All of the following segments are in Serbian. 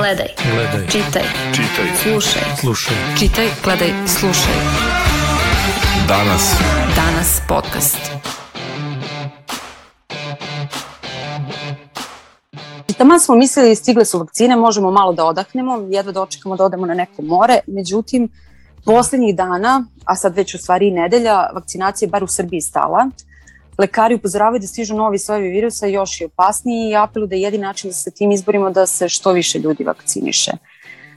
Gledaj. Gledaj. Čitaj. Čitaj. Slušaj. Slušaj. Čitaj, gledaj, slušaj. Danas. Danas podcast. Tamo smo mislili stigle su vakcine, možemo malo da odahnemo, jedva da očekamo da odemo na neko more, međutim, poslednjih dana, a sad već u stvari i nedelja, vakcinacija je bar u Srbiji stala. Lekari upozoravaju da stižu novi sojevi virusa još i opasniji i apelu da je jedin način da se tim izborimo da se što više ljudi vakciniše.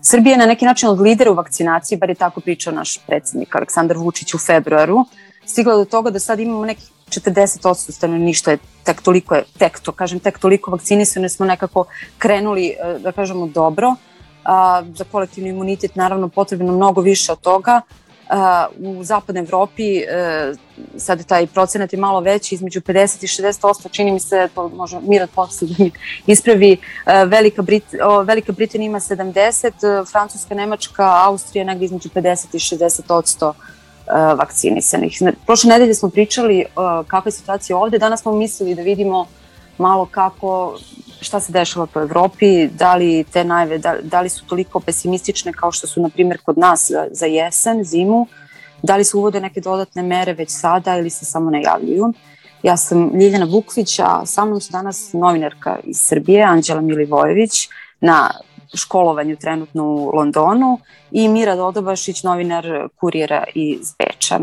Srbija je na neki način od lidera u vakcinaciji, bar je tako pričao naš predsednik Aleksandar Vučić u februaru, stigla do toga da sad imamo nekih 40% stanovništva je tek toliko je, tek to kažem, tek toliko vakcinisane smo nekako krenuli, e, da kažemo, dobro. A, za kolektivni imunitet naravno potrebno mnogo više od toga. U zapadnoj Evropi e, sad je taj procenat je malo veći, između 50 i 60%, čini mi se, to može Mirat posle da mi ispravi, e, Velika, Brit, Velika Britanija ima 70, Francuska, Nemačka, Austrija negde između 50 i 60% uh, vakcinisanih. Prošle nedelje smo pričali uh, kakva je situacija ovde, danas smo mislili da vidimo malo kako, šta se dešava po Evropi, da li te najve, da, da li su toliko pesimistične kao što su, na primjer, kod nas za, za jesen, zimu, da li se uvode neke dodatne mere već sada ili se samo najavljuju. Ja sam Ljiljana Bukvić, a sa mnom su danas novinarka iz Srbije, Anđela Milivojević, na školovanju trenutno u Londonu i Mira Dodobašić, novinar kurijera iz Beča.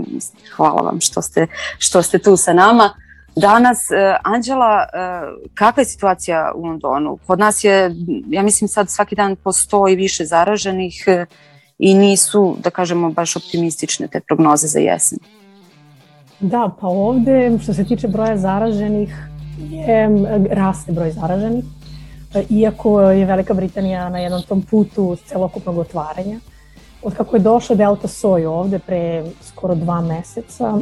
Hvala vam što ste, što ste tu sa nama. Danas, uh, Anđela, uh, kakva je situacija u Londonu? Kod nas je, ja mislim sad svaki dan po sto i više zaraženih uh, i nisu, da kažemo, baš optimistične te prognoze za jesen. Da, pa ovde što se tiče broja zaraženih je raste broj zaraženih iako je Velika Britanija na jednom tom putu celokupnog otvaranja. Od kako je došla Delta Soj ovde pre skoro dva meseca,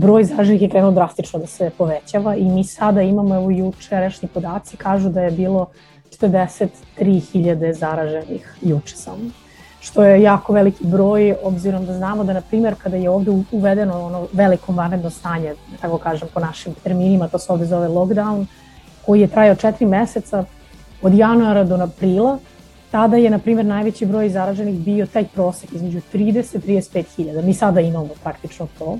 broj zaraženih je krenuo drastično da se povećava i mi sada imamo, evo jučerašnji podaci, kažu da je bilo 43.000 zaraženih juče samo što je jako veliki broj, obzirom da znamo da, na primjer, kada je ovde uvedeno ono veliko vanredno stanje, tako kažem po našim terminima, to se ovde zove lockdown, koji je trajao četiri meseca, od januara do aprila, tada je, na primjer, najveći broj zaraženih bio taj prosek između 30 i 35 hiljada. Mi sada imamo praktično to.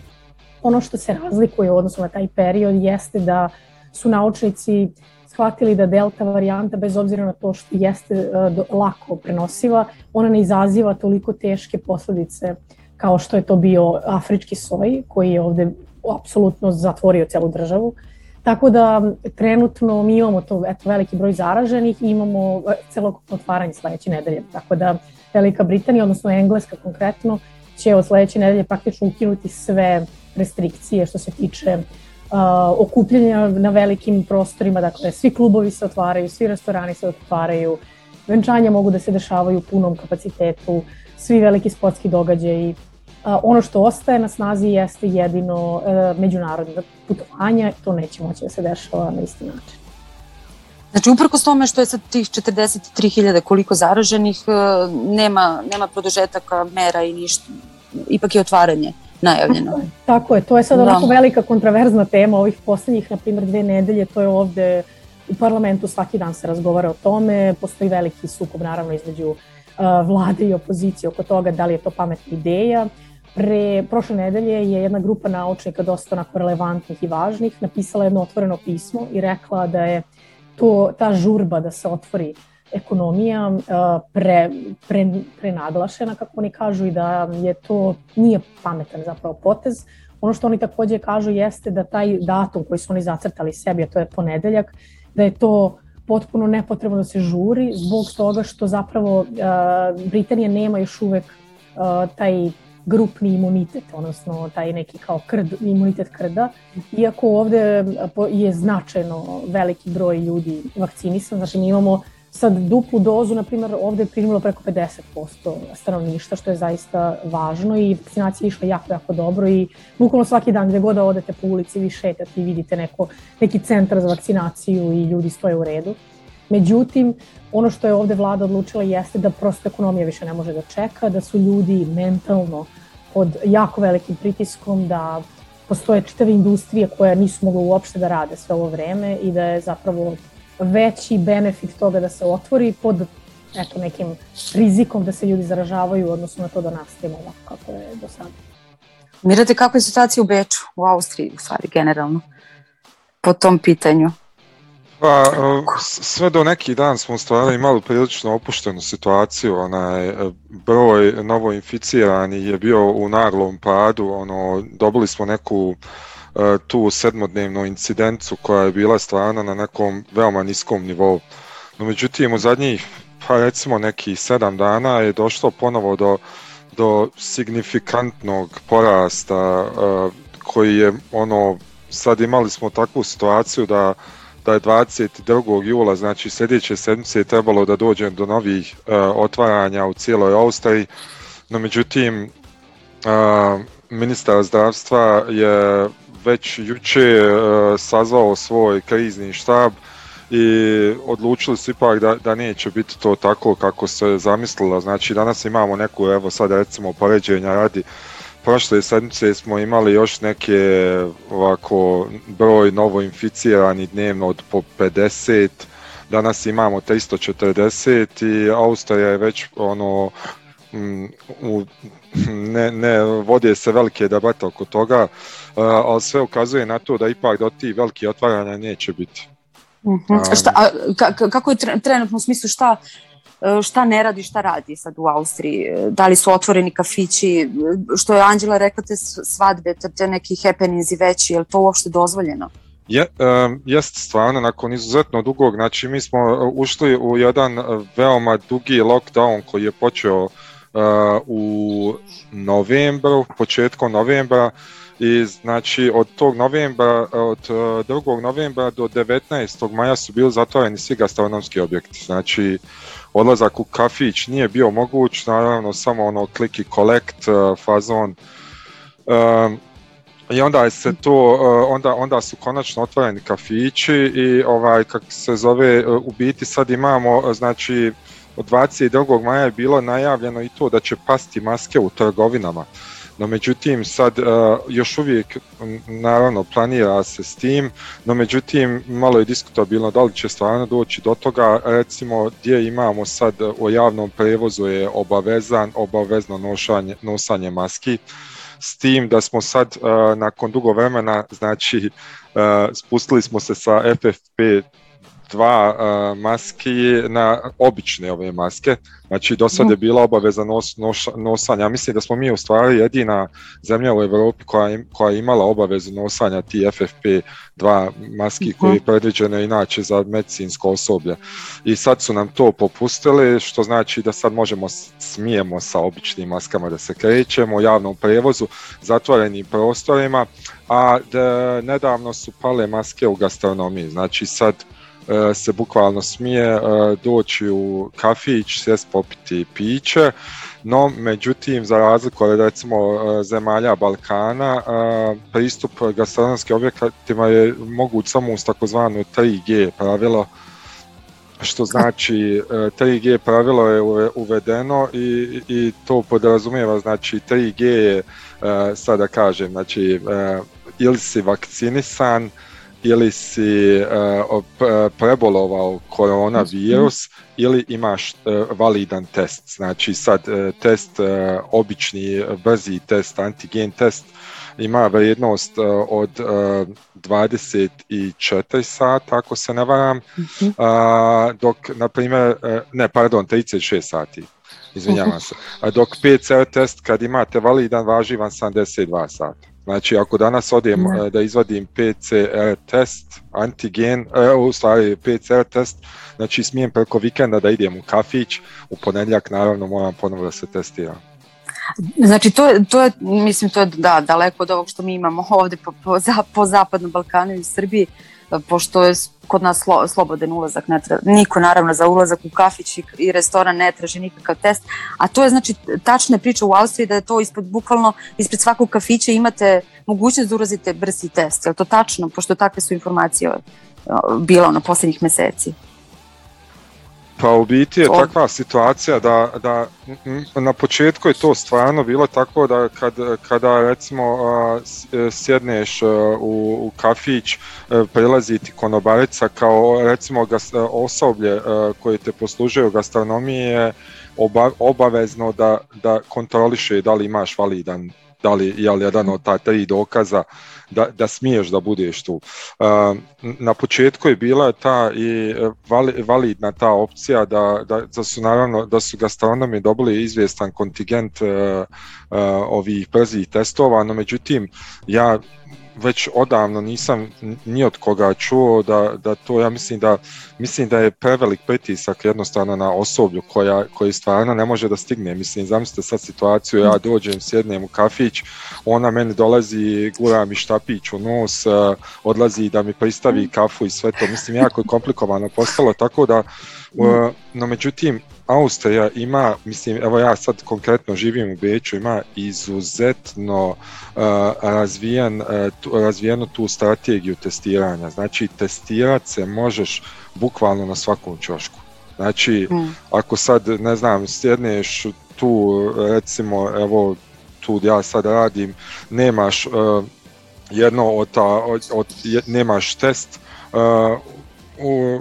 Ono što se razlikuje u odnosu na taj period jeste da su naučnici shvatili da delta varijanta, bez obzira na to što jeste uh, lako prenosiva, ona ne izaziva toliko teške posledice kao što je to bio afrički soj, koji je ovde apsolutno zatvorio celu državu. Tako da trenutno mi imamo to eto, veliki broj zaraženih i imamo e, celokupno otvaranje sledeće nedelje. Tako da Velika Britanija, odnosno Engleska konkretno, će od sledeće nedelje praktično ukinuti sve restrikcije što se tiče uh, okupljanja na velikim prostorima, dakle svi klubovi se otvaraju, svi restorani se otvaraju, venčanja mogu da se dešavaju u punom kapacitetu, svi veliki sportski događaji, ono što ostaje na snazi jeste jedino e, međunarodne putovanja, to neće moći da se dešava na isti način. Znači, uprkos tome što je sad tih 43.000 koliko zaraženih, e, nema, nema produžetaka mera i ništa, ipak je otvaranje najavljeno. Tako je, tako je. to je sad da. onako velika kontraverzna tema ovih poslednjih, na primjer, dve nedelje, to je ovde u parlamentu svaki dan se razgovara o tome, postoji veliki sukob naravno između uh, vlade i opozicije oko toga da li je to pametna ideja. Pre prošle nedelje je jedna grupa naučnika dosta onako relevantnih i važnih napisala jedno otvoreno pismo i rekla da je to, ta žurba da se otvori ekonomija pre, pre, prenaglašena, kako oni kažu, i da je to nije pametan zapravo potez. Ono što oni takođe kažu jeste da taj datum koji su oni zacrtali sebi, a to je ponedeljak, da je to potpuno nepotrebno da se žuri zbog toga što zapravo Britanija nema još uvek taj grupni imunitet, odnosno taj neki kao krd, imunitet krda, iako ovde je značajno veliki broj ljudi vakcinisan, znači mi imamo sad duplu dozu, na primjer, ovde je primilo preko 50% stanovništa, što je zaista važno i vakcinacija je išla jako, jako dobro i bukvalno svaki dan gde god da odete po ulici vi šetate i vidite neko, neki centar za vakcinaciju i ljudi stoje u redu. Međutim, ono što je ovde vlada odlučila jeste da prosto ekonomija više ne može da čeka, da su ljudi mentalno pod jako velikim pritiskom, da postoje čitave industrije koje nisu mogle uopšte da rade sve ovo vreme i da je zapravo veći benefit toga da se otvori pod eto, nekim rizikom da se ljudi zaražavaju, odnosno na to da nastavimo ovako kako je do sada. Mirate, kako je situacija u Beču, u Austriji, u stvari, generalno, po tom pitanju? Pa, sve do neki dan smo stvarali imali prilično opuštenu situaciju, onaj broj novo inficirani je bio u naglom padu, ono, dobili smo neku e, tu sedmodnevnu incidencu koja je bila stvarno na nekom veoma niskom nivou. No međutim u zadnjih pa recimo nekih sedam dana je došlo ponovo do, do signifikantnog porasta koji je ono sad imali smo takvu situaciju da da je 22. jula, znači sljedeće sedmice trebalo da dođe do novih uh, otvaranja u cijeloj Austriji, no međutim uh, ministar zdravstva je već juče uh, sazvao svoj krizni štab i odlučili su ipak da, da neće biti to tako kako se zamislilo. Znači danas imamo neku, evo sad recimo poređenja radi, prošle sedmice smo imali još neke ovako broj novo inficirani dnevno od po 50, danas imamo 340 i Austrija je već ono u, ne, ne vode se velike debate oko toga, ali sve ukazuje na to da ipak do tih velikih otvaranja neće biti. Uh. -huh. šta, a, kako je trenutno u smislu šta šta ne radi, šta radi sad u Austriji, da li su otvoreni kafići, što je Anđela rekla te svadbe, te neki happenings i veći, je li to uopšte dozvoljeno? Je, um, jest stvarno, nakon izuzetno dugog, znači mi smo e, ušli u jedan veoma dugi lockdown koji je počeo uh, u novembru, početkom novembra, i znači od tog novembra, od 2. E, novembra do 19. maja su bili zatvoreni svi gastronomski objekti. Znači odlazak u kafić nije bio moguć, naravno samo ono click i collect e, fazon. Um, I onda se to, onda, onda su konačno otvoreni kafići i ovaj, kako se zove, u biti sad imamo, znači, od 22. maja je bilo najavljeno i to da će pasti maske u trgovinama. No međutim sad uh, još uvijek naravno planira se s tim, no međutim malo je diskutabilno da li će stvarno doći do toga, recimo gdje imamo sad u javnom prevozu je obavezan, obavezno nošanje, nosanje maski, s tim da smo sad uh, nakon dugo vremena znači uh, spustili smo se sa FFP dva uh, maski na obične ove maske. Znači do sad je mhm. bila obaveza nos, nos, nosanja. Mislim da smo mi u stvari jedina zemlja u Evropi koja, koja je imala obavezu nosanja ti FFP2 maski mhm. koji je predviđene inače za medicinsko osoblje. I sad su nam to popustili, što znači da sad možemo smijemo sa običnim maskama da se krećemo u javnom prevozu, zatvorenim prostorima, a da, nedavno su pale maske u gastronomiji. Znači sad se bukvalno smije e, doći u kafić, sjest popiti piće, no međutim za razliku od recimo e, zemalja Balkana pristup gastronomskim objektima je moguć samo uz takozvano 3G pravilo što znači 3G pravilo je uvedeno i, i to podrazumijeva znači 3G je sada kažem znači ili si vakcinisan ili si uh, prebolovao koronavirus ili imaš uh, validan test. Znači sad uh, test, uh, obični brzi test, antigen test ima vrijednost uh, od uh, 24 sata, ako se ne varam, uh, dok, na primjer, uh, ne, pardon, 36 sati, izvinjavam se, dok PCR test kad imate validan važi vam 72 sata. Znači, ako danas odem ne. da izvadim PCR test, antigen, e, u stvari PCR test, znači smijem preko vikenda da idem u kafić, u ponedjeljak naravno moram ponovo da se testiram. Znači, to je, to je, mislim, to je da, daleko od ovog što mi imamo ovde po, po, po zapadnom Balkanu i Srbiji, pošto je kod nas slo, slobodan ulazak, ne treba, niko naravno za ulazak u kafić i, i restoran ne traži nikakav test, a to je znači tačna priča u Austriji da je to ispod, bukvalno ispred svakog kafića imate mogućnost da urazite brzi test, je to tačno, pošto takve su informacije bilo na poslednjih meseci? Pa u biti je takva situacija da, da na početku je to stvarno bilo tako da kad, kada recimo sjedneš u, u kafić prilazi ti konobarica kao recimo osoblje koje te poslužuje u gastronomiji je obavezno da, da kontroliše da li imaš validan da li je jedan od ta tri dokaza da, da smiješ da budeš tu. Na početku je bila ta i validna ta opcija da, da, da su naravno da su gastronomi dobili izvjestan kontingent ovih brzih testova, no međutim ja već odavno nisam ni od koga čuo da, da to ja mislim da mislim da je prevelik pritisak jednostavno na osoblju koja, koji stvarno ne može da stigne. Mislim, zamislite sad situaciju, ja dođem, sjednem u kafić, ona meni dolazi, gura mi štapić u nos, eh, odlazi da mi pristavi kafu i sve to. Mislim, jako je komplikovano postalo, tako da, no međutim, Austrija ima, mislim, evo ja sad konkretno živim u Beću, ima izuzetno uh, razvijen, uh, razvijenu tu strategiju testiranja. Znači, testirat se možeš bukvalno na svakom čošku. Znači, mm. ako sad, ne znam, sjedneš tu, recimo, evo, tu ja sad radim, nemaš uh, jedno od, ta, od, od, nemaš test, uh, u,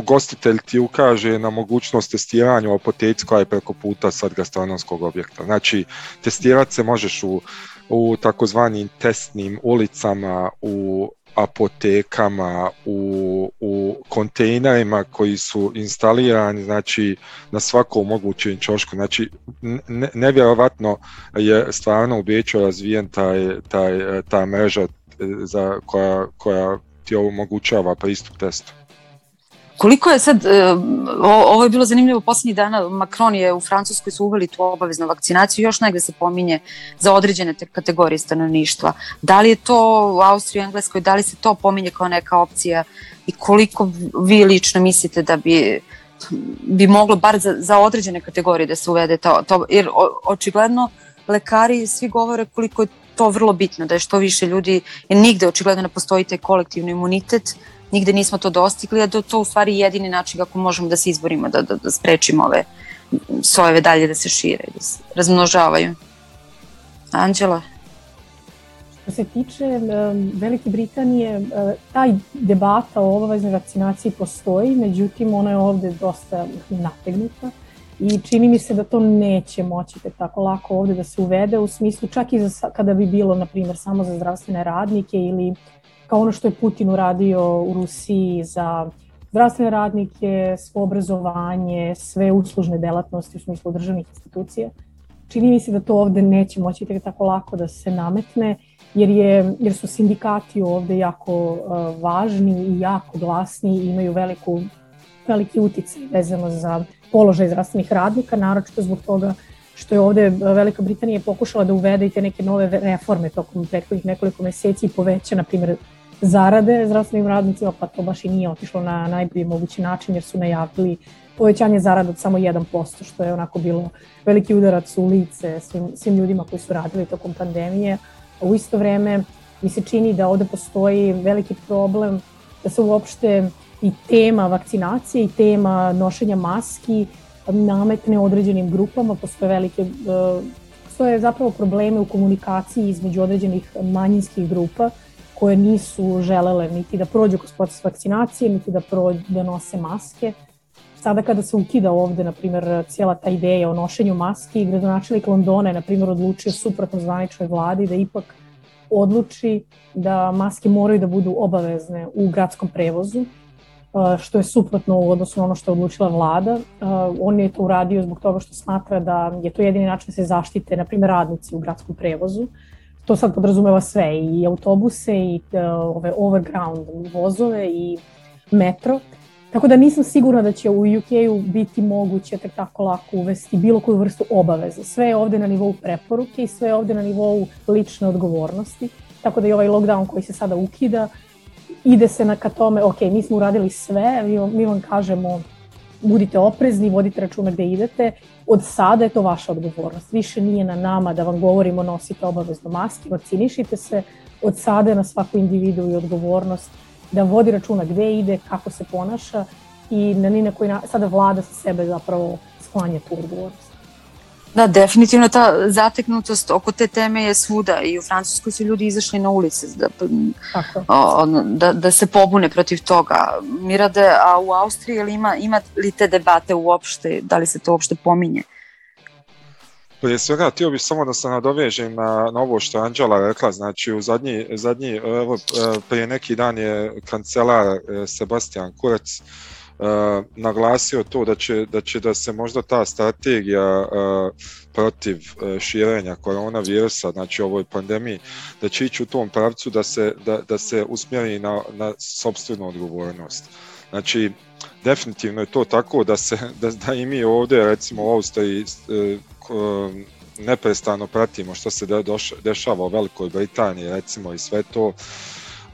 ugostitelj ti ukaže na mogućnost testiranja u apoteci koja je preko puta sad gastronomskog objekta. Znači, testirat se možeš u, u takozvanim testnim ulicama, u apotekama, u, u kontejnerima koji su instalirani znači na svakom mogućem čošku. Znači ne, nevjerovatno je stvarno u Beću razvijen taj, taj, ta mreža za koja, koja ti omogućava pristup testu. Koliko je sad, e, ovo je bilo zanimljivo poslednjih dana, Macron je u Francuskoj su uveli tu obaveznu vakcinaciju, još negde se pominje za određene te kategorije stanovništva. Da li je to u Austriji i Engleskoj, da li se to pominje kao neka opcija i koliko vi lično mislite da bi bi moglo bar za, za određene kategorije da se uvede to, to jer o, očigledno lekari svi govore koliko je to vrlo bitno, da je što više ljudi, jer nigde očigledno ne postoji taj kolektivni imunitet, nigde nismo to dostigli, a da to u stvari jedini način kako možemo da se izborimo, da, da, da sprečimo ove sojeve dalje da se šire, da se razmnožavaju. Anđela? Što se tiče Velike Britanije, taj debata o obaveznoj vakcinaciji postoji, međutim ona je ovde dosta nategnuta i čini mi se da to neće moći tako lako ovde da se uvede u smislu čak i za, kada bi bilo, na primjer, samo za zdravstvene radnike ili kao ono što je Putin uradio u Rusiji za zdravstvene radnike, svo obrazovanje, sve uslužne delatnosti u smislu državnih institucija. Čini mi se da to ovde neće moći tako lako da se nametne, jer, je, jer su sindikati ovde jako uh, važni i jako glasni i imaju veliku, veliki uticaj vezano za položaj zdravstvenih radnika, naročito zbog toga što je ovde Velika Britanija pokušala da uvede i te neke nove reforme tokom prethodnih nekoliko meseci i poveća, na primjer, zarade zdravstvenim radnicima, pa to baš i nije otišlo na najbolji mogući način jer su najavili povećanje zarada od samo 1%, što je onako bilo veliki udarac u lice svim, svim ljudima koji su radili tokom pandemije. A u isto vreme mi se čini da ovde postoji veliki problem da se uopšte i tema vakcinacije i tema nošenja maski nametne određenim grupama, postoje velike postoje zapravo probleme u komunikaciji između određenih manjinskih grupa koje nisu želele niti da prođu kroz proces vakcinacije, niti da, prođu, da nose maske. Sada kada se ukida ovde, na primjer, cijela ta ideja o nošenju maski, gradonačelik Londona je, na primjer, odlučio suprotno zvaničnoj vladi da ipak odluči da maske moraju da budu obavezne u gradskom prevozu, što je suprotno u odnosu na ono što je odlučila vlada. On je to uradio zbog toga što smatra da je to jedini način da se zaštite, na primjer, radnici u gradskom prevozu to sad podrazumeva sve, i autobuse, i uh, ove overground vozove, i metro. Tako da nisam sigurna da će u UK-u biti moguće tek tako lako uvesti bilo koju vrstu obaveze. Sve je ovde na nivou preporuke i sve je ovde na nivou lične odgovornosti. Tako da i ovaj lockdown koji se sada ukida, ide se na ka tome, ok, mi smo uradili sve, mi, mi vam kažemo budite oprezni, vodite računa gde idete, od sada je to vaša odgovornost. Više nije na nama da vam govorimo nosite obavezno maske, vakcinišite se, od sada je na svaku individu i odgovornost da vodi računa gde ide, kako se ponaša i na ni na koji na, sada vlada sa sebe zapravo sklanja tu odgovornost. Da, definitivno ta zateknutost oko te teme je svuda i u Francuskoj su ljudi izašli na ulice da, o, da, da se pobune protiv toga. Mirade, a u Austriji ili ima, ima li te debate uopšte, da li se to uopšte pominje? Prije svega, htio bih samo da se nadovežem na, na ovo što je Anđela rekla, znači u zadnji, zadnji evo, e, prije neki dan je kancelar e, Sebastian Kurec uh, naglasio to da će, da će da se možda ta strategija uh, protiv uh, širenja koronavirusa, znači ovoj pandemiji, da će ići u tom pravcu da se, da, da se usmjeri na, na sobstvenu odgovornost. Znači, definitivno je to tako da se da, da i mi ovdje recimo u Austriji neprestano pratimo što se dešava u Velikoj Britaniji recimo i sve to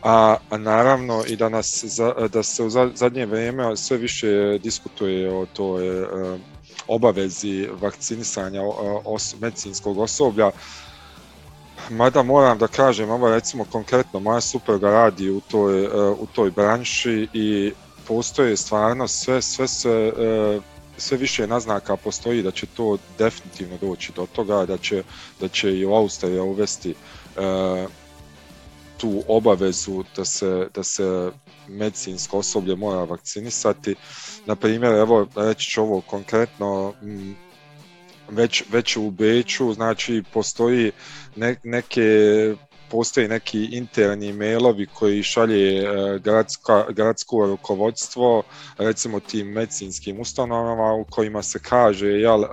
a, naravno i da, nas, da se u zadnje vrijeme sve više diskutuje o toj e, obavezi vakcinisanja os, medicinskog osoblja, mada moram da kažem, ovo recimo konkretno, moja supruga radi u toj, e, u toj branši i postoje stvarno sve, sve se e, sve više naznaka postoji da će to definitivno doći do toga, da će, da će i Austrija uvesti tu obavezu da se, da se medicinsko osoblje mora vakcinisati. Na primjer, evo reći ću ovo konkretno, već, već u Beću, znači postoji ne, neke postoji neki interni mailovi koji šalje e, gradska, gradsko rukovodstvo recimo tim medicinskim ustanovama u kojima se kaže jel, e,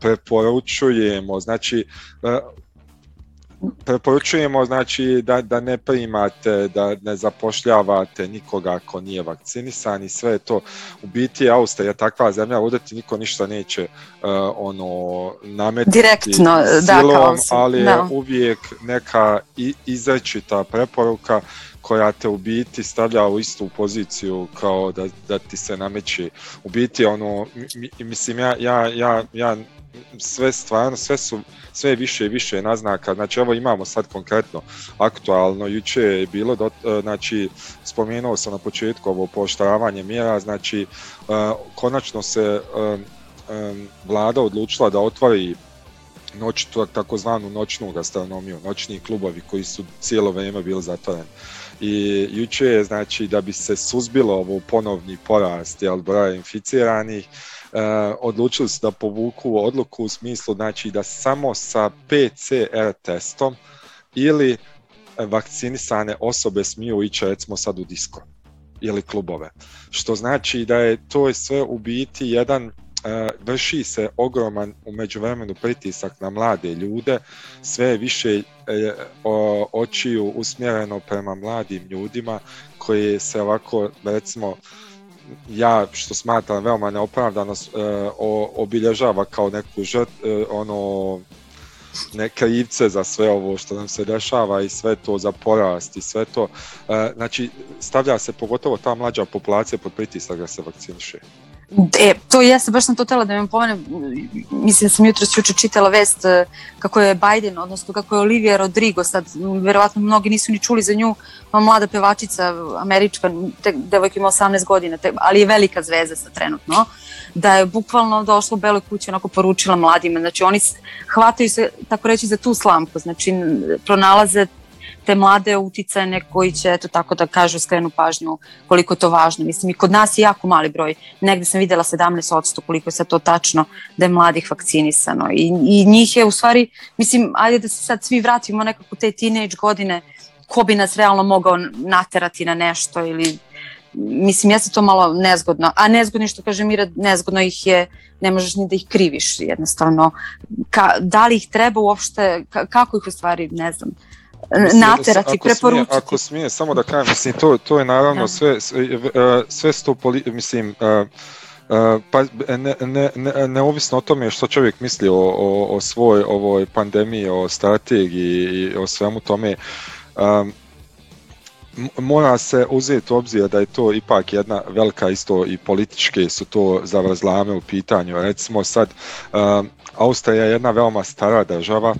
preporučujemo, znači e, preporučujemo znači da, da ne primate, da ne zapošljavate nikoga ko nije vakcinisan i sve to. U biti Austrija takva zemlja, ovdje ti niko ništa neće uh, ono nametiti Direktno, silom, da, kao si, ali je da. uvijek neka izrečita preporuka koja te u biti stavlja u istu poziciju kao da, da ti se nameće. U biti ono, mislim ja, ja, ja, ja sve stvarno, sve su sve više i više naznaka, znači evo imamo sad konkretno aktualno, juče je bilo, do, e, znači spomenuo sam na početku ovo pooštravanje mjera, znači e, konačno se e, vlada odlučila da otvori noć, takozvanu noćnu gastronomiju, noćni klubovi koji su cijelo vrijeme bili zatvoreni. I juče je znači da bi se suzbilo ovo ponovni porast jel, broja inficiranih, uh, odlučili su da povuku odluku u smislu znači da samo sa PCR testom ili vakcinisane osobe smiju ići recimo sad u disko ili klubove. Što znači da je to sve u biti jedan vrši se ogroman u međuvremenu pritisak na mlade ljude, sve više uh, očiju usmjereno prema mladim ljudima koji se ovako recimo ja što smatram veoma neopravdano uh, obilježava kao neku žrt, ono neke ivce za sve ovo što nam se dešava i sve to za porast i sve to. Znači, stavlja se pogotovo ta mlađa populacija pod pritisak da se vakciniše. E, to jeste, baš sam to tela da vam pomenem, mislim da sam jutro juče čitala vest e, kako je Biden, odnosno kako je Olivia Rodrigo, sad verovatno mnogi nisu ni čuli za nju, mlada pevačica američka, te, devojka ima 18 godina, te, ali je velika zvezda sa trenutno, da je bukvalno došla u Beloj kući onako poručila mladima, znači oni hvataju se, tako reći, za tu slamku, znači pronalaze te mlade uticajne koji će, eto tako da kažu, skrenu pažnju koliko to važno. Mislim, i kod nas je jako mali broj. Negde sam videla 17% koliko je sad to tačno da je mladih vakcinisano. I, i njih je u stvari, mislim, ajde da se sad svi vratimo nekako te teenage godine, ko bi nas realno mogao naterati na nešto ili mislim, jeste to malo nezgodno, a nezgodno što kaže Mira, nezgodno ih je, ne možeš ni da ih kriviš jednostavno. Ka, da li ih treba uopšte, ka, kako ih u stvari, ne znam, naterati, ako preporučiti. Smije, ako smije, samo da kažem, mislim, to, to je naravno da. sve, sve, sve sto, poli, mislim, pa ne, ne, ne, neovisno o tome što čovjek misli o, o, o svoj ovoj pandemiji, o strategiji i o svemu tome, um, mora se uzeti u obzir da je to ipak jedna velika isto i političke su to zavrzlame u pitanju. Recimo sad, um, Austrija je jedna veoma stara država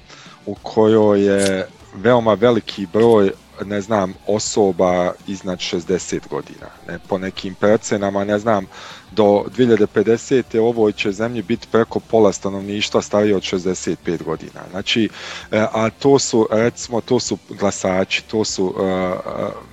u kojoj je veoma veliki broj ne znam, osoba iznad 60 godina. Ne, po nekim procenama, ne znam, do 2050. ovoj će zemlji biti preko pola stanovništva starije od 65 godina. Znači, e, a to su, recimo, to su glasači, to su E,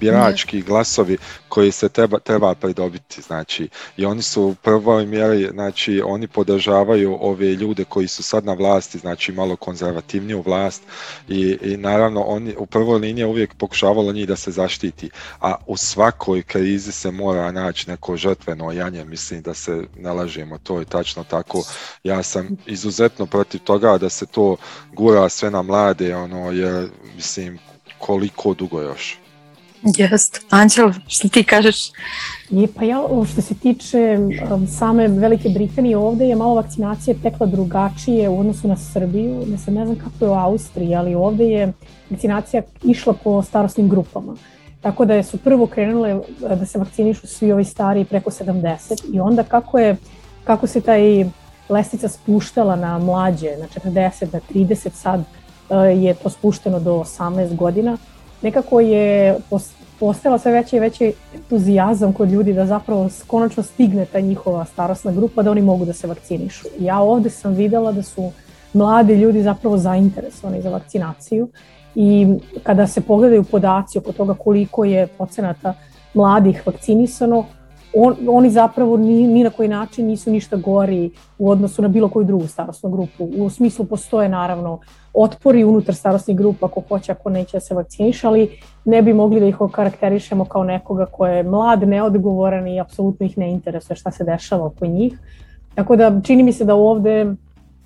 birački glasovi koji se treba, treba pridobiti, znači, i oni su u prvoj mjeri, znači, oni podržavaju ove ljude koji su sad na vlasti, znači, malo konzervativniju vlast i, i naravno, oni u prvoj liniji uvijek pokušavalo njih da se zaštiti, a u svakoj krizi se mora naći neko žrtveno janje, mislim da se ne lažemo, to je tačno tako, ja sam izuzetno protiv toga da se to gura sve na mlade, ono, jer, mislim, koliko dugo još. Jest. Anđel, što ti kažeš? Je, pa ja, što se tiče um, same Velike Britanije, ovde je malo vakcinacija tekla drugačije u odnosu na Srbiju. Ne, sam, ne znam kako je u Austriji, ali ovde je vakcinacija išla po starostnim grupama. Tako da su prvo krenule uh, da se vakcinišu svi ovi stari preko 70 i onda kako je kako se taj lestica spuštala na mlađe, na 40, na 30, sad uh, je to spušteno do 18 godina nekako je postala sve veći i veći entuzijazam kod ljudi da zapravo konačno stigne ta njihova starostna grupa da oni mogu da se vakcinišu. Ja ovde sam videla da su mladi ljudi zapravo zainteresovani za vakcinaciju i kada se pogledaju podaci oko toga koliko je procenata mladih vakcinisano, on, oni zapravo ni, ni na koji način nisu ništa gori u odnosu na bilo koju drugu starostnu grupu. U smislu postoje naravno otpori unutar starostnih grupa ako hoće, ako neće da se vakciniše, ali ne bi mogli da ih okarakterišemo kao nekoga ko je mlad, neodgovoran i apsolutno ih ne interesuje šta se dešava oko njih. Tako da čini mi se da ovde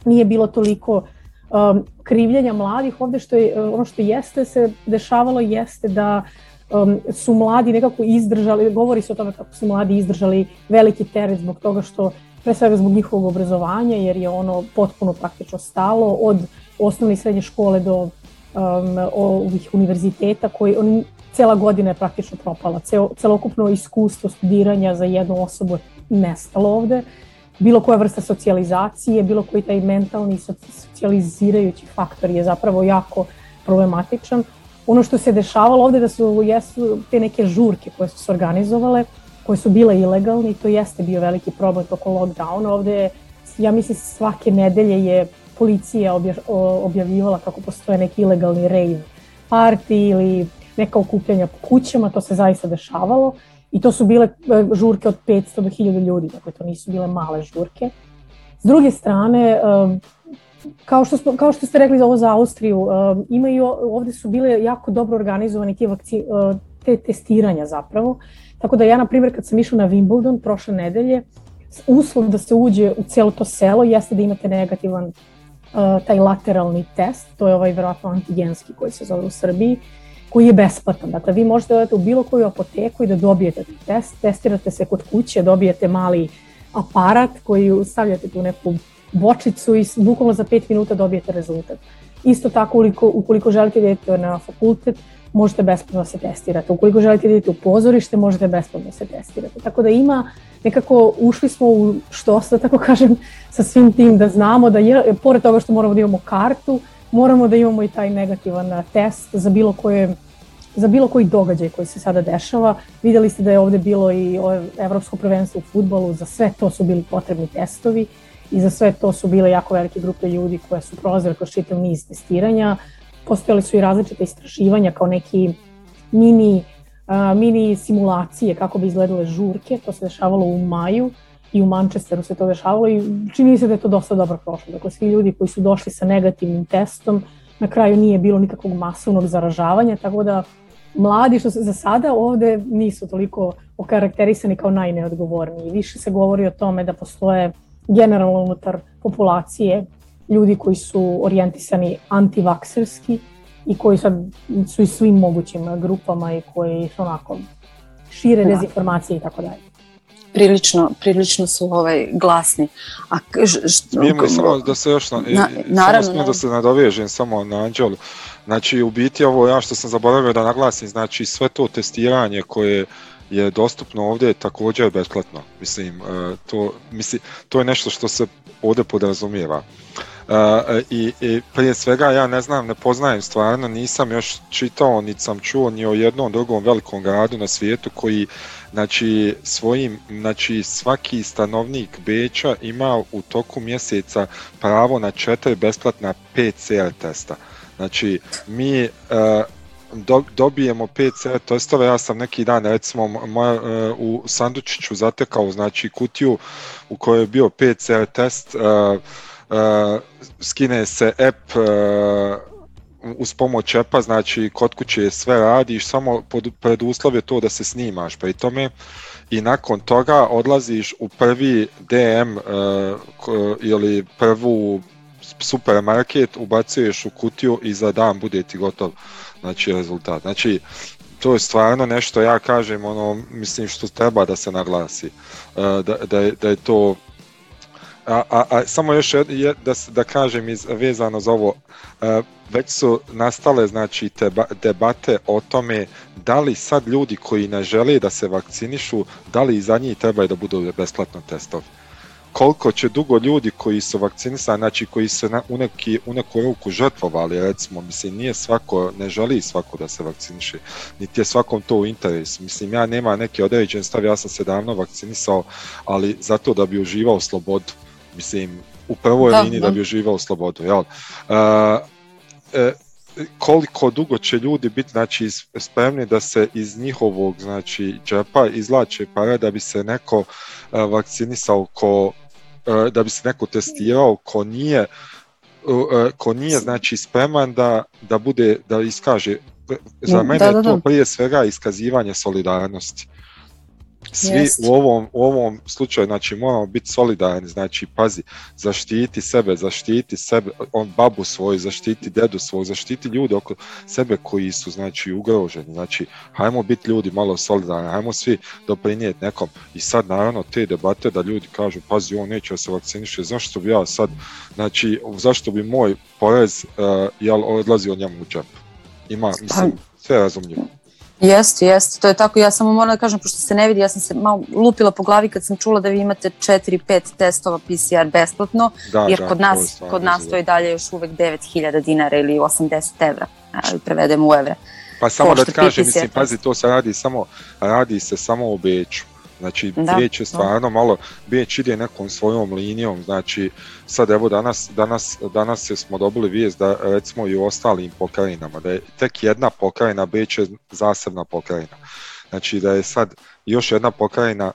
nije bilo toliko um, krivljenja mladih, ovde što je, ono što jeste se dešavalo jeste da um, su mladi nekako izdržali, govori se o tome kako su mladi izdržali veliki teret zbog toga što pre svega zbog njihovog obrazovanja, jer je ono potpuno praktično stalo od osnovne i srednje škole do um, ovih univerziteta koji on, cela godina je praktično propala. Ceo, celokupno iskustvo studiranja za jednu osobu je nestalo ovde. Bilo koja vrsta socijalizacije, bilo koji taj mentalni socijalizirajući faktor je zapravo jako problematičan ono što se dešavalo ovde da su jesu te neke žurke koje su se organizovale, koje su bile ilegalne i to jeste bio veliki problem toko lockdowna. Ovde ja mislim svake nedelje je policija objavljivala kako postoje neki ilegalni rave party ili neka okupljanja po kućama, to se zaista dešavalo i to su bile e, žurke od 500 do 1000 ljudi, dakle to nisu bile male žurke. S druge strane, kao što, smo, kao što ste rekli za ovo za Austriju, uh, imaju, ovde su bile jako dobro organizovani te, vakci, uh, te testiranja zapravo. Tako da ja, na primjer, kad sam išla na Wimbledon prošle nedelje, uslov da se uđe u celo to selo jeste da imate negativan uh, taj lateralni test, to je ovaj verovatno antigenski koji se zove u Srbiji, koji je besplatan. Dakle, vi možete da u bilo koju apoteku i da dobijete test, testirate se kod kuće, dobijete mali aparat koji stavljate tu neku bočicu i bukvalno za 5 minuta dobijete rezultat. Isto tako, ukoliko, ukoliko želite da idete na fakultet, možete besplatno da se testirate. Ukoliko želite da idete u pozorište, možete besplatno da se testirate. Tako da ima, nekako ušli smo u što da tako kažem, sa svim tim da znamo da je, pored toga što moramo da imamo kartu, moramo da imamo i taj negativan test za bilo koje za bilo koji događaj koji se sada dešava. Videli ste da je ovde bilo i evropsko prvenstvo u futbolu, za sve to su bili potrebni testovi i za sve to su bile jako velike grupe ljudi koje su prolazile kroz čitav niz testiranja. Postojali su i različite istraživanja kao neki mini, uh, mini simulacije kako bi izgledale žurke. To se dešavalo u maju i u Manchesteru se to dešavalo i čini se da je to dosta dobro prošlo. Dakle, svi ljudi koji su došli sa negativnim testom, na kraju nije bilo nikakvog masovnog zaražavanja, tako da mladi što se za sada ovde nisu toliko okarakterisani kao najneodgovorniji. Više se govori o tome da postoje generalno unutar populacije ljudi koji su orijentisani antivakserski i koji sad su i svim mogućim grupama i koji su onako šire da. dezinformacije i tako dalje. Prilično, prilično su ovaj glasni. A Smijem li samo da se još na, na, naravno, samo da se nadovežem samo na Anđelu. Znači u biti ovo ja što sam zaboravio da naglasim, znači sve to testiranje koje je dostupno ovdje također besplatno. Mislim, e, to, mislim, to je nešto što se ovdje podrazumijeva. i, i prije svega ja ne znam, ne poznajem stvarno, nisam još čitao, niti sam čuo ni o jednom drugom velikom gradu na svijetu koji znači svojim, znači svaki stanovnik Beča ima u toku mjeseca pravo na četiri besplatna PCR testa. Znači mi do, dobijemo PCR testove, ja sam neki dan recimo moja, uh, u Sandučiću zatekao znači kutiju u kojoj je bio PCR test, uh, uh, skine se app uz pomoć epa, znači kod kuće sve radiš, samo pod, pred uslov je to da se snimaš pri tome i nakon toga odlaziš u prvi DM uh, ili prvu supermarket, ubacuješ u kutiju i za dan bude ti gotov znači rezultat. Znači, to je stvarno nešto, ja kažem, ono, mislim što treba da se naglasi, e, da, da, je, da je to a, a, a samo još je, da, da kažem iz, vezano za ovo, e, već su nastale znači debate o tome da li sad ljudi koji ne žele da se vakcinišu, da li i za njih trebaju da budu besplatno testovi koliko će dugo ljudi koji su vakcinisani, znači koji se na, u, neki, u neku ruku žrtvovali, recimo, mislim, nije svako, ne želi svako da se vakciniše, niti je svakom to u interes. Mislim, ja nema neki određen stav, ja sam se davno vakcinisao, ali zato da bi uživao slobodu. Mislim, u prvoj da, liniji da. da bi uživao slobodu, jel? Uh, e, koliko dugo će ljudi biti znači spremni da se iz njihovog znači džepa izlače pare da bi se neko uh, vakcinisao ko uh, da bi se neko testirao ko nije uh, ko nije znači spreman da da bude da iskaže za mene da, da, da. to prije svega iskazivanje solidarnosti svi Jest. u ovom, u ovom slučaju znači moramo biti solidarni, znači pazi, zaštiti sebe, zaštiti sebe, on babu svoju, zaštiti dedu svoju, zaštiti ljude oko sebe koji su znači ugroženi, znači hajmo biti ljudi malo solidarni, hajmo svi doprinijeti nekom i sad naravno te debate da ljudi kažu pazi on neće da se vakciniše, zašto bi ja sad, znači zašto bi moj porez uh, jel odlazio njemu u džep, ima, mislim, sve razumljivo. Jeste, jeste, to je tako. Ja samo moram da kažem, pošto se ne vidi, ja sam se malo lupila po glavi kad sam čula da vi imate 4-5 testova PCR besplatno, da, jer da, kod nas, to kod nas to je dalje još uvek 9000 dinara ili 80 evra, ali prevedemo u evre. Pa samo da ti kažem, mislim, pazi, to se radi samo, radi se samo u Beču. Znači, da, Bijeć je stvarno da. malo, Bijeć ide nekom svojom linijom, znači, sad evo danas, danas, danas smo dobili vijest da recimo i u ostalim pokrajinama, da je tek jedna pokrajina, Bijeć je zasebna pokrajina. Znači da je sad još jedna pokrajina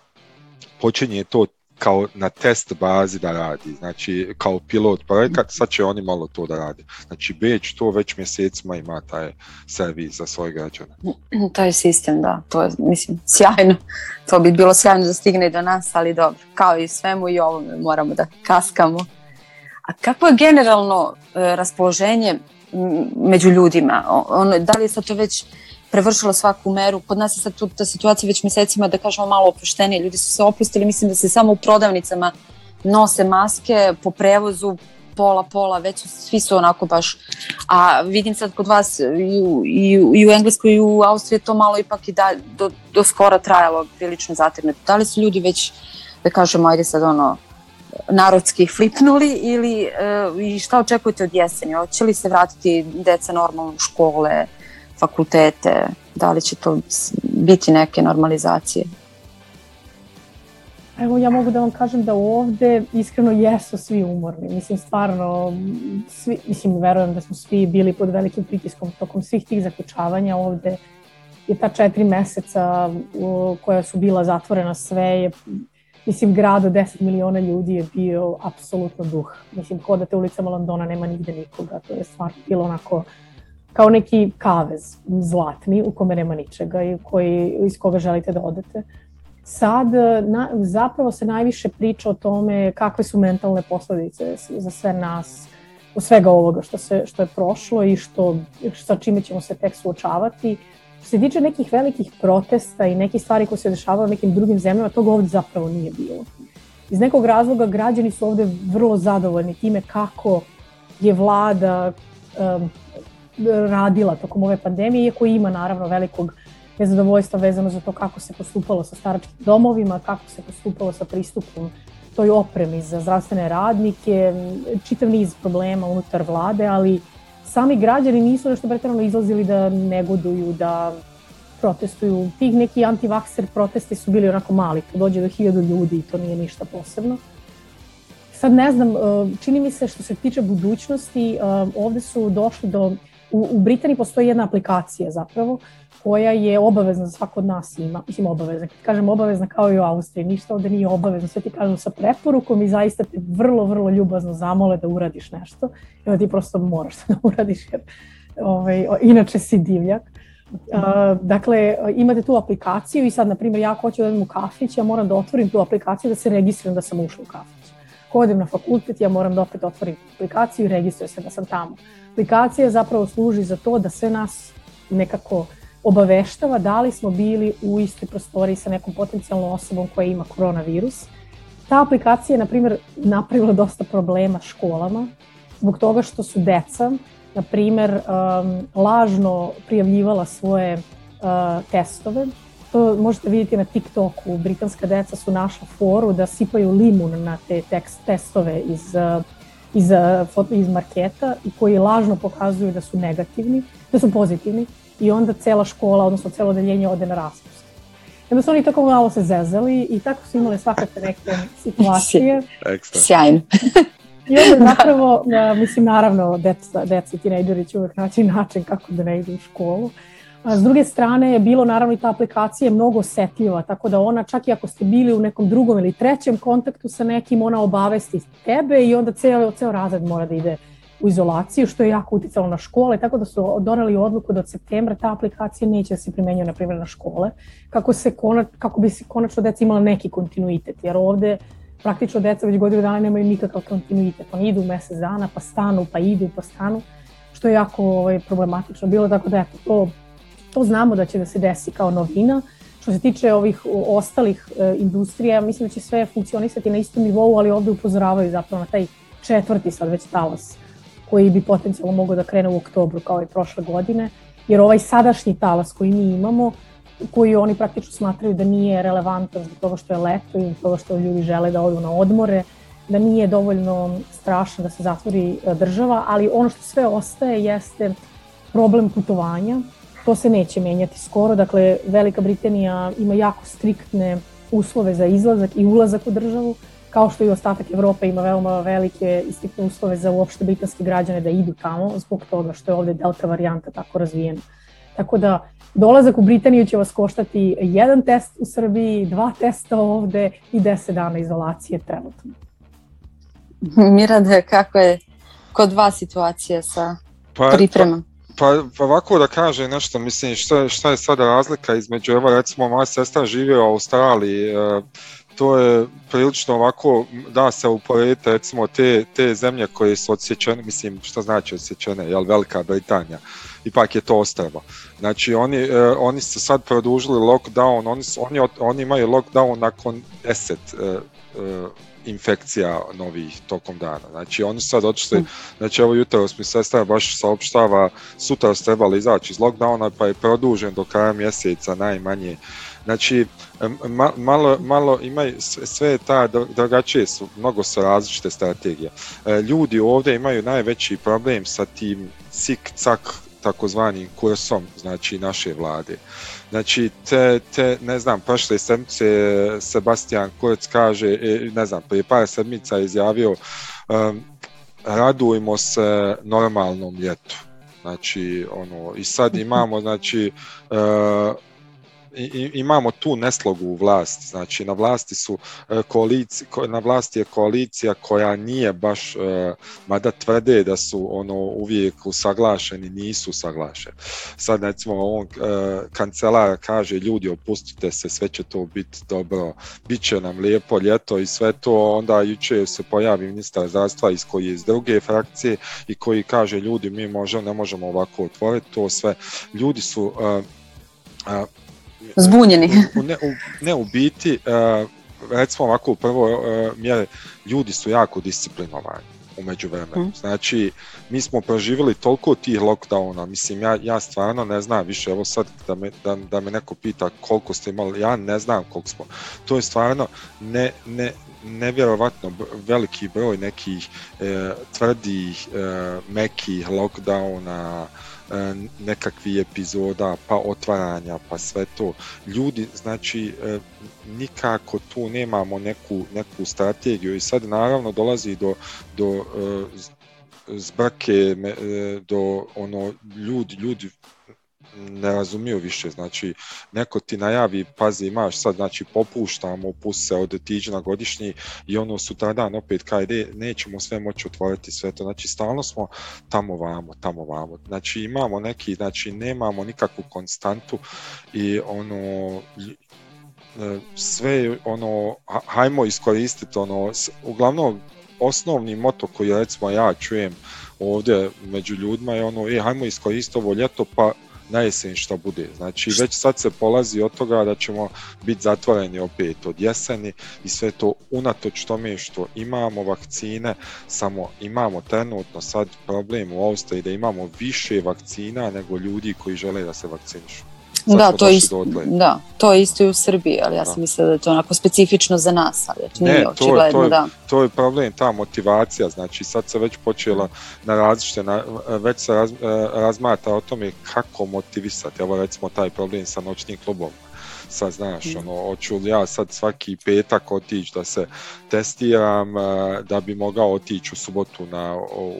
počinje to kao na test bazi da radi, znači kao pilot projekat, sad će oni malo to da radi. Znači Beč to već mjesecima ima taj servis za svoje građane. Taj sistem, da, to je, mislim, sjajno. To bi bilo sjajno da stigne i do nas, ali dobro, kao i svemu i ovome moramo da kaskamo. A kako je generalno e, raspoloženje među ljudima? Ono, da li je sad to već prevršilo svaku meru. Kod nas je sad tu ta situacija već mesecima, da kažemo, malo opuštenije. Ljudi su se opustili, mislim da se samo u prodavnicama nose maske po prevozu, pola, pola, već su, svi su onako baš, a vidim sad kod vas i u, i u, i u Engleskoj i u Austriji to malo ipak i da, do, do skora trajalo prilično zatirnuto. Da li su ljudi već, da kažemo, ajde sad ono, narodski flipnuli ili uh, i šta očekujete od jeseni? Hoće li se vratiti deca normalno u škole, fakultete, da li će to biti neke normalizacije? Evo ja mogu da vam kažem da ovde iskreno jesu svi umorni. Mislim stvarno, svi, mislim verujem da smo svi bili pod velikim pritiskom tokom svih tih zaključavanja ovde je ta četiri meseca koja su bila zatvorena sve je mislim grad od 10 miliona ljudi je bio apsolutno duh. Mislim hodate ulicama Londona nema nigde nikoga, to je stvarno bilo onako uh, kao neki kavez zlatni u kome nema ničega i koji, iz koga želite da odete. Sad na, zapravo se najviše priča o tome kakve su mentalne posledice za sve nas u svega ovoga što, se, što je prošlo i što, sa čime ćemo se tek suočavati. Što se tiče nekih velikih protesta i nekih stvari koje se dešavaju u nekim drugim zemljama, toga ovde zapravo nije bilo. Iz nekog razloga građani su ovde vrlo zadovoljni time kako je vlada um, radila tokom ove pandemije, iako ima naravno velikog nezadovoljstva vezano za to kako se postupalo sa staračkim domovima, kako se postupalo sa pristupom toj opremi za zdravstvene radnike, čitav niz problema unutar vlade, ali sami građani nisu nešto pretarano izlazili da negoduju, da protestuju. Tih neki antivakser protesti su bili onako mali, to dođe do hiljadu ljudi i to nije ništa posebno. Sad ne znam, e, čini mi se što se tiče budućnosti, e, ovde su došli do, u, u Britaniji postoji jedna aplikacija zapravo, koja je obavezna za svako od nas ima, mislim obavezna, kad kažem obavezna kao i u Austriji, ništa ovde nije obavezno, sve ti kažu sa preporukom i zaista te vrlo, vrlo ljubazno zamole da uradiš nešto i onda ti prosto moraš da uradiš jer ovaj, inače si divljak. Uh, dakle, imate tu aplikaciju i sad, na primjer, ja hoću da idem u kafić, ja moram da otvorim tu aplikaciju da se registrujem da sam ušla u kafić. Ako odem na fakultet, ja moram da opet otvorim aplikaciju i registrujem se da sam tamo. Aplikacija zapravo služi za to da sve nas nekako obaveštava da li smo bili u istoj prostoriji sa nekom potencijalnom osobom koja ima koronavirus. Ta aplikacija je, na primjer, napravila dosta problema školama zbog toga što su deca na primer, um, lažno prijavljivala svoje uh, testove. To možete vidjeti na TikToku. Britanska deca su našla foru da sipaju limun na te tekst, testove iz, uh, iz, uh, iz marketa i koji lažno pokazuju da su negativni, da su pozitivni i onda cela škola, odnosno celo odeljenje ode na raspust. Onda su oni tako malo se zezali i tako su imali svakakve neke situacije. Sjajno. I onda zapravo, ja, mislim, naravno, deca, deca i tinejdžeri će uvek naći način kako da ne idu u školu. A s druge strane je bilo naravno i ta aplikacija mnogo osetljiva, tako da ona čak i ako ste bili u nekom drugom ili trećem kontaktu sa nekim, ona obavesti tebe i onda ceo, ceo razred mora da ide u izolaciju, što je jako uticalo na škole, tako da su doneli odluku da od septembra ta aplikacija neće da se primenjuje, na primjer, na škole, kako, se konač, kako bi se konačno deca imala neki kontinuitet, jer ovde praktično deca već godinu dana nemaju nikakav kontinuitet. Oni idu mesec dana, pa stanu, pa idu, pa stanu, što je jako ovaj, problematično bilo, tako da eto, to, to znamo da će da se desi kao novina. Što se tiče ovih ostalih e, industrija, mislim da će sve funkcionisati na istom nivou, ali ovde upozoravaju zapravo na taj četvrti sad već talas koji bi potencijalno mogao da krene u oktobru kao i prošle godine, jer ovaj sadašnji talas koji mi imamo koji oni praktično smatraju da nije relevantan zbog toga što je leto i toga što ljudi žele da odu na odmore, da nije dovoljno strašno da se zatvori e, država, ali ono što sve ostaje jeste problem putovanja. To se neće menjati skoro, dakle Velika Britanija ima jako striktne uslove za izlazak i ulazak u državu, kao što i ostatak Evrope ima veoma velike i striktne uslove za uopšte britanske građane da idu tamo, zbog toga što je ovde delta varijanta tako razvijena. Tako da dolazak u Britaniju će vas koštati jedan test u Srbiji, dva testa ovde i 10 dana izolacije trenutno. Mirade, kako je kod vas situacija sa pa, pripremom? Pa, pa ovako da kaže nešto, mislim, šta, šta je sada razlika između, evo recimo moja sestra živi u Australiji, e, to je prilično ovako, da se uporedite recimo te, te zemlje koje su odsjećene, mislim šta znači odsjećene, jel Velika Britanija, ipak je to ostrvo. Znači oni, eh, oni su sad produžili lockdown, oni, su, oni, oni imaju lockdown nakon 10 eh, eh, infekcija novih tokom dana. Znači oni sad otišli, mm. znači evo jutro mi sestra baš saopštava, sutra su trebali izaći iz lockdowna pa je produžen do kraja mjeseca najmanje Znači, ma, malo, malo imaju, sve ta drugačije su, mnogo su različite strategije. E, ljudi ovde imaju najveći problem sa tim cik-cak takozvanim kursom znači naše vlade. Znači, te, te ne znam, prošle sedmice Sebastian Kurz kaže, e, ne znam, prije par sedmica izjavio um, radujmo se normalnom ljetu. Znači, ono, i sad imamo, znači, uh, i, imamo tu neslogu u vlast, znači na vlasti su e, koalici, na vlasti je koalicija koja nije baš, e, mada tvrde da su ono uvijek usaglašeni, nisu usaglašeni. Sad recimo on e, kancelar kaže ljudi opustite se, sve će to biti dobro, bit će nam lijepo ljeto i sve to, onda juče se pojavi ministar zdravstva iz koji je iz druge frakcije i koji kaže ljudi mi možemo, ne možemo ovako otvoriti to sve. Ljudi su uh, Zbunjeni. U, ne, u, ne, u biti, uh, recimo ovako u prvoj uh, mjere, ljudi su jako disciplinovani umeđu vremenu. Mm. Znači, mi smo proživjeli toliko tih lockdowna, mislim, ja, ja stvarno ne znam više, evo sad da me, da, da me neko pita koliko ste imali, ja ne znam koliko smo. To je stvarno ne, ne, nevjerovatno veliki broj nekih e, tvrdih, e, mekih lockdowna, e, nekakvih epizoda, pa otvaranja, pa sve to. Ljudi, znači, e, nikako tu nemamo neku, neku strategiju i sad naravno dolazi do, do e, zbrke, e, do ono, ljudi, ljudi ne razumiju više, znači neko ti najavi, pazi imaš sad, znači popuštamo, pusti se od tiđa godišnji i ono sutradan opet kajde, nećemo sve moći otvoriti sve to, znači stalno smo tamo vamo, tamo vamo, znači imamo neki, znači nemamo nikakvu konstantu i ono e, sve ono, hajmo iskoristiti ono, uglavnom osnovni moto koji recimo ja čujem ovdje među ljudima je ono, e, hajmo iskoristiti ovo ljeto pa na jesen što bude. Znači već sad se polazi od toga da ćemo biti zatvoreni opet od jeseni i sve to unatoč tome što imamo vakcine, samo imamo trenutno sad problem u Austriji da imamo više vakcina nego ljudi koji žele da se vakcinišu. Da to, isto, da, to je isto i u Srbiji, ali ja da. sam mislila da je to onako specifično za nas, ali to nije ne, to, to je, da. To je problem, ta motivacija, znači sad se već počela na različite, na, već se raz, razmata o tome kako motivisati, evo recimo taj problem sa noćnim klubom sad znaš, ono, hoću li ja sad svaki petak otići da se testiram, e, da bi mogao otići u subotu na, u,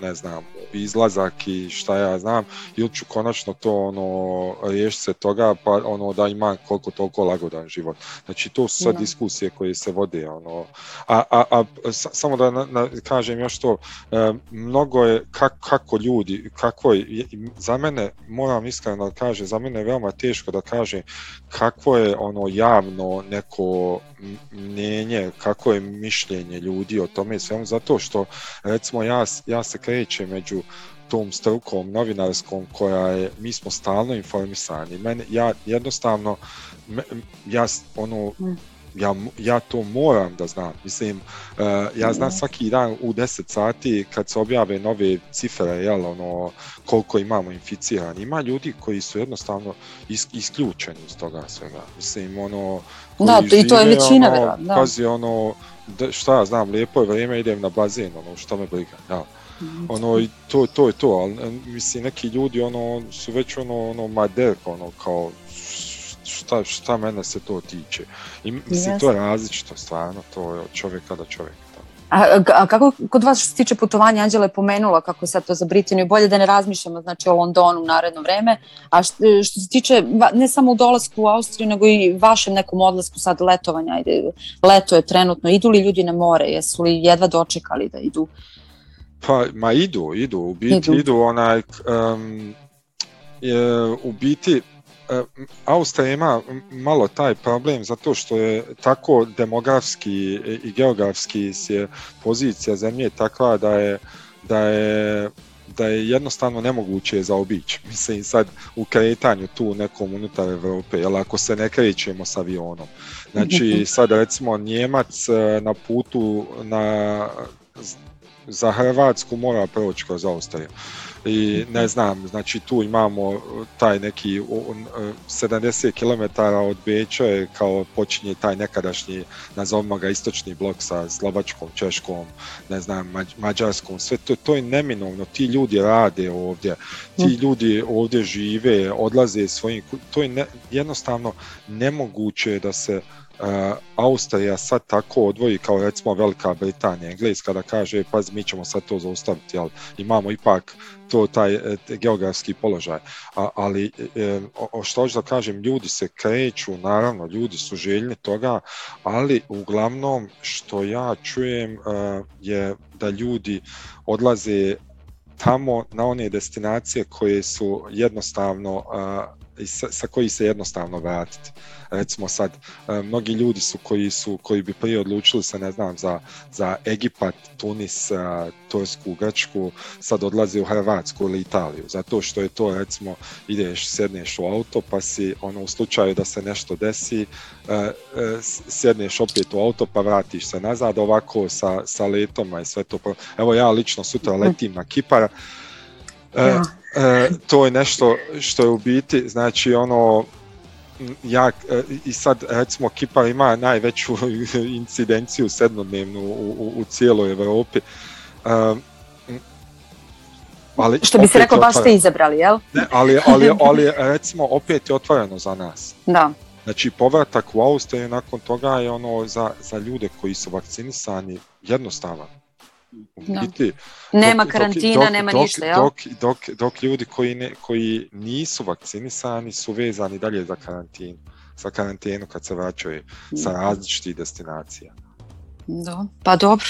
ne znam, izlazak i šta ja znam, ili ću konačno to, ono, riješiti se toga, pa ono, da imam koliko toliko lagodan život. Znači, to su sad no. diskusije koje se vode, ono, a, a, a samo da na, na, kažem još to, e, mnogo je kak, kako ljudi, kako je, za mene, moram iskreno da kažem, za mene je veoma teško da kažem kakvo je ono javno neko mnjenje, kako je mišljenje ljudi o tome svemu, zato što recimo ja, ja se krećem među tom strukom novinarskom koja je, mi smo stalno informisani. Mene, ja jednostavno, ja ono, ja, ja to moram da znam. Mislim, uh, ja znam svaki dan u 10 sati kad se objave nove cifre, jel, ono, koliko imamo inficirani. Ima ljudi koji su jednostavno is, isključeni iz toga svega. Mislim, ono... Da, žive, i to je većina, ono, da. Pazi, ono, da, šta ja znam, lijepo je vrijeme, idem na bazen, ono, što me briga, jel. Mhm. ono i to, to je to, ali mislim neki ljudi ono su već ono, ono maderko, ono kao šta, šta mene se to tiče. I mislim, yes. to je različito stvarno, to je od čovjeka do čovjeka. A, a kako kod vas što se tiče putovanja, Anđela je pomenula kako je sad to za Britaniju, bolje da ne razmišljamo znači, o Londonu u naredno vreme, a što, što se tiče ne samo u dolasku u Austriju, nego i vašem nekom odlasku sad letovanja, ajde, leto je trenutno, idu li ljudi na more, jesu li jedva dočekali da idu? Pa, ma idu, idu, u biti idu, idu onaj, um, je, u biti Austrija ima malo taj problem zato što je tako demografski i geografski je pozicija zemlje takva da je, da je da je jednostavno nemoguće zaobići. Mislim sad u kretanju tu nekom unutar Evrope, jel ako se ne krećemo s avionom. Znači sad recimo Njemac e, na putu na, za Hrvatsku mora proći kroz Austriju i ne znam, znači tu imamo taj neki 70 km od Beča je kao počinje taj nekadašnji, nazovimo ga istočni blok sa Slovačkom, Češkom, ne znam, Mađarskom, sve to, to je neminovno, ti ljudi rade ovdje, ti mm. ljudi ovdje žive, odlaze svojim, to je ne, jednostavno nemoguće da se uh, Austrija sad tako odvoji kao recimo Velika Britanija, Engleska da kaže pa mi ćemo sad to zaustaviti, ali imamo ipak to taj e, geografski položaj. A, ali e, o, što hoću da kažem, ljudi se kreću, naravno, ljudi su željni toga, ali uglavnom što ja čujem e, je da ljudi odlaze tamo na one destinacije koje su jednostavno sa, sa koji se jednostavno vratiti. Recimo sad, e, mnogi ljudi su koji su koji bi prije odlučili se, ne znam, za, za Egipat, Tunis, e, Tursku, Grčku, sad odlaze u Hrvatsku ili Italiju, zato što je to, recimo, ideš, sedneš u auto, pa si, ono, u slučaju da se nešto desi, e, sjedneš opet u auto, pa vratiš se nazad, ovako sa, sa letom i sve to. Evo ja lično sutra letim na Kipar, ja. E, to je nešto što je u biti, znači ono, ja, i sad recimo Kipar ima najveću incidenciju sedmodnevnu u, u, u cijeloj Evropi. Um, ali Što bi se rekao, baš ste izabrali, jel? Ne, ali, ali, ali recimo opet je otvoreno za nas. Da. Znači povratak u Austriju nakon toga je ono za, za ljude koji su vakcinisani jednostavan. Da. Biti, nema dok, karantina, dok, nema dok, ništa, jel? Dok, dok, dok ljudi koji, ne, koji nisu vakcinisani su vezani dalje za karantinu, za karantenu kad se vraćaju sa da. različitih destinacija. Da, pa dobro.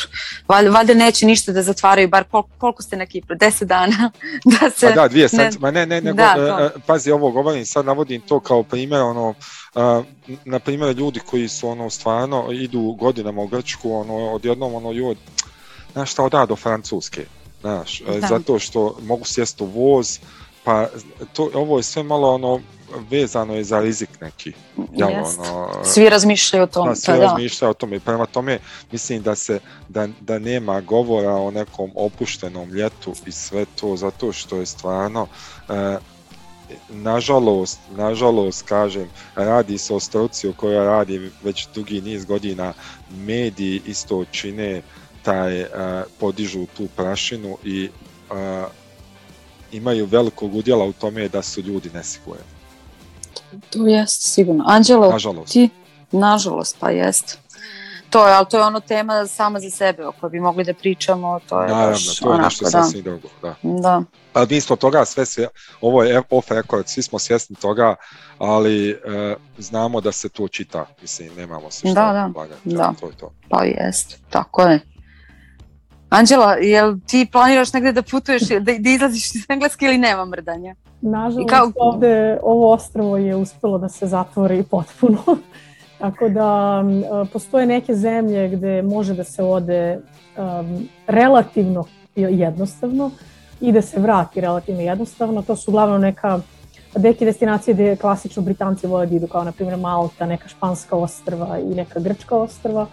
Valjda, valjda neće ništa da zatvaraju, bar koliko, koliko ste na Kipru? Deset dana? da se... Pa da, dvije ne, ma ne, ne, nego, da, uh, pazi, ovo govorim, sad navodim to kao primjer, ono, uh, na primjer ljudi koji su, ono, stvarno idu godinama u Grčku, ono, odjednom, ono, ljudi, znaš šta, oda do Francuske, znaš, da. zato što mogu sjesti u voz, pa to, ovo je sve malo, ono, vezano je za rizik neki. Jel, ono, svi razmišljaju o tome. Da, svi pa, razmišljaju da. o tome. Prema tome mislim da se da, da nema govora o nekom opuštenom ljetu i sve to zato što je stvarno e, nažalost, nažalost kažem, radi se o struci o kojoj radi već dugi niz godina, mediji isto čine taj, uh, podižu tu prašinu i uh, imaju velikog udjela u tome da su ljudi nesigurni. To jest sigurno. Anđelo, nažalost. ti, nažalost, pa jest. To je, ali to je ono tema sama za sebe o kojoj bi mogli da pričamo, to je Naravno, baš to je onako, nešto da. sasvim drugo, da. Da. Ali mi smo toga sve, sve, ovo je off record, svi smo svjesni toga, ali e, znamo da se to čita, mislim, nemamo se što Da, da, blagati, da. to je to. Pa jest, tako je. Anđela, jel ti planiraš negde da putuješ, da, da izlaziš iz Engleske ili nema mrdanja? Nažalost, kao... ovde ovo ostrovo je uspelo da se zatvori potpuno. Tako da um, postoje neke zemlje gde može da se ode um, relativno jednostavno i da se vrati relativno jednostavno. To su uglavnom neka neke destinacije gde klasično Britanci vole da idu, kao na primjer Malta, neka španska ostrva i neka grčka ostrva,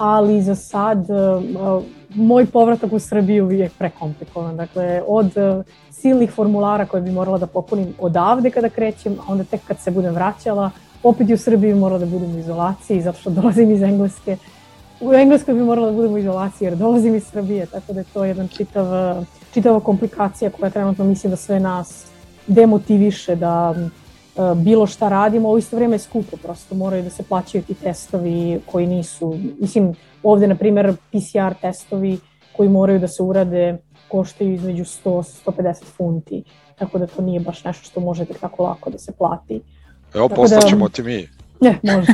ali za sad uh, moj povratak u Srbiju je prekomplikovan. Dakle, od uh, silnih formulara koje bi morala da popunim odavde kada krećem, a onda tek kad se budem vraćala, opet i u Srbiji morala da budem u izolaciji, zato što dolazim iz Engleske. U Engleskoj bi morala da budem u izolaciji jer dolazim iz Srbije, tako da je to jedan čitav, čitava komplikacija koja trenutno mislim da sve nas demotiviše da bilo šta radimo, u isto vrijeme je skupo, prosto moraju da se plaćaju ti testovi koji nisu, mislim, ovde na primer PCR testovi koji moraju da se urade koštaju između 100-150 funti, tako da to nije baš nešto što može tako lako da se plati. Evo, da- poslaćemo da, ti mi. Ne, može.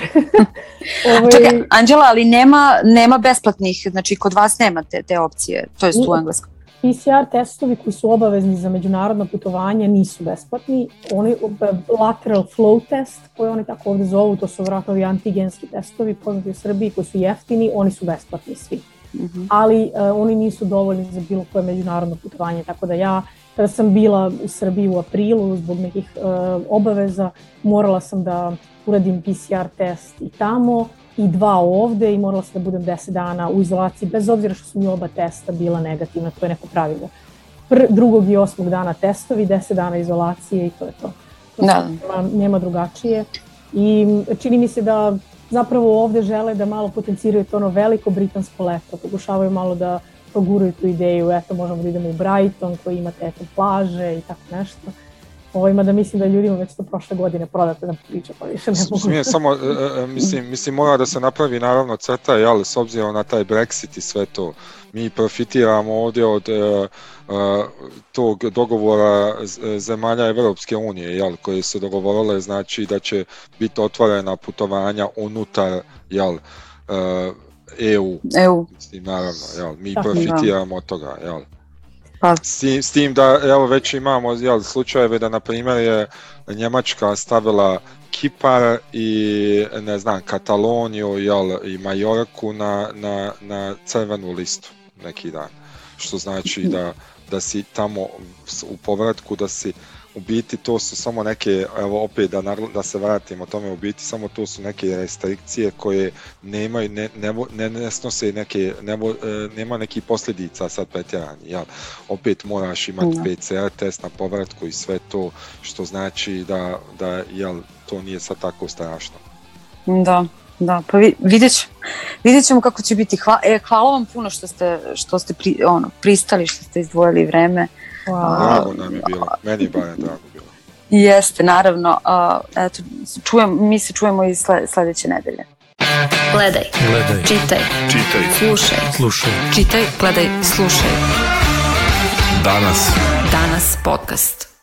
Ovaj... Čekaj, Anđela, ali nema, nema besplatnih, znači kod vas nema te, te opcije, to je u engleskom. PCR testovi koji su obavezni za međunarodno putovanje nisu besplatni. Oni, lateral flow test, koje oni tako ovde zovu, to su vratno ovi antigenski testovi poznati u Srbiji koji su jeftini, oni su besplatni svi. Mm -hmm. Ali uh, oni nisu dovoljni za bilo koje međunarodno putovanje, tako da ja kada sam bila u Srbiji u aprilu zbog nekih uh, obaveza, morala sam da uradim PCR test i tamo i dva ovde i morala sam da budem 10 dana u izolaciji, bez obzira što su mi oba testa bila negativna, to je neko pravilo. Pr, drugog i osmog dana testovi, 10 dana izolacije i to je to. to da. Nema, nema drugačije. I čini mi se da zapravo ovde žele da malo potenciraju to ono veliko britansko leto, pokušavaju malo da proguraju tu ideju, eto možemo da idemo u Brighton koji ima te eto plaže i tako nešto Ovo ima da mislim da ljudima već to prošle godine prodate da priča, pa više ne mogu. Smije, samo, e, e, e, mislim, mislim, mora da se napravi naravno crta, jel, s obzirom na taj Brexit i sve to. Mi profitiramo ovdje od uh, uh, tog dogovora zemalja Evropske unije, jel, koje su dogovorile, znači da će biti otvorena putovanja unutar, jel, uh, EU. EU. Mislim, naravno, jel, mi Tako, profitiramo da. od toga, jel. Pa. S, tim, s tim da evo već imamo jel, slučajeve da na primjer je Njemačka stavila Kipar i ne znam Kataloniju jel, i Majorku na, na, na crvenu listu neki dan. Što znači da, da si tamo u povratku da si u biti to su samo neke, evo opet da, da se vratimo tome, u biti samo to su neke restrikcije koje nemaju, ne, ne, ne, ne snose neke, ne, e, nema nekih posljedica sad pretjerani, jel? Opet moraš imati PCR test na povratku i sve to, što znači da, da jel, to nije sad tako strašno. Da, da, pa vidjet, ćemo, vidjet ćemo kako će biti. Hvala, e, hvala vam puno što ste, što ste pri, ono, pristali, što ste izdvojili vreme. Wow. Drago nam je bilo, meni je barem drago bilo. Jeste, naravno. Uh, eto, čujem, mi se čujemo i sledeće nedelje. Gledaj, gledaj, čitaj, čitaj, slušaj, slušaj, čitaj, gledaj, slušaj. Danas. Danas podcast.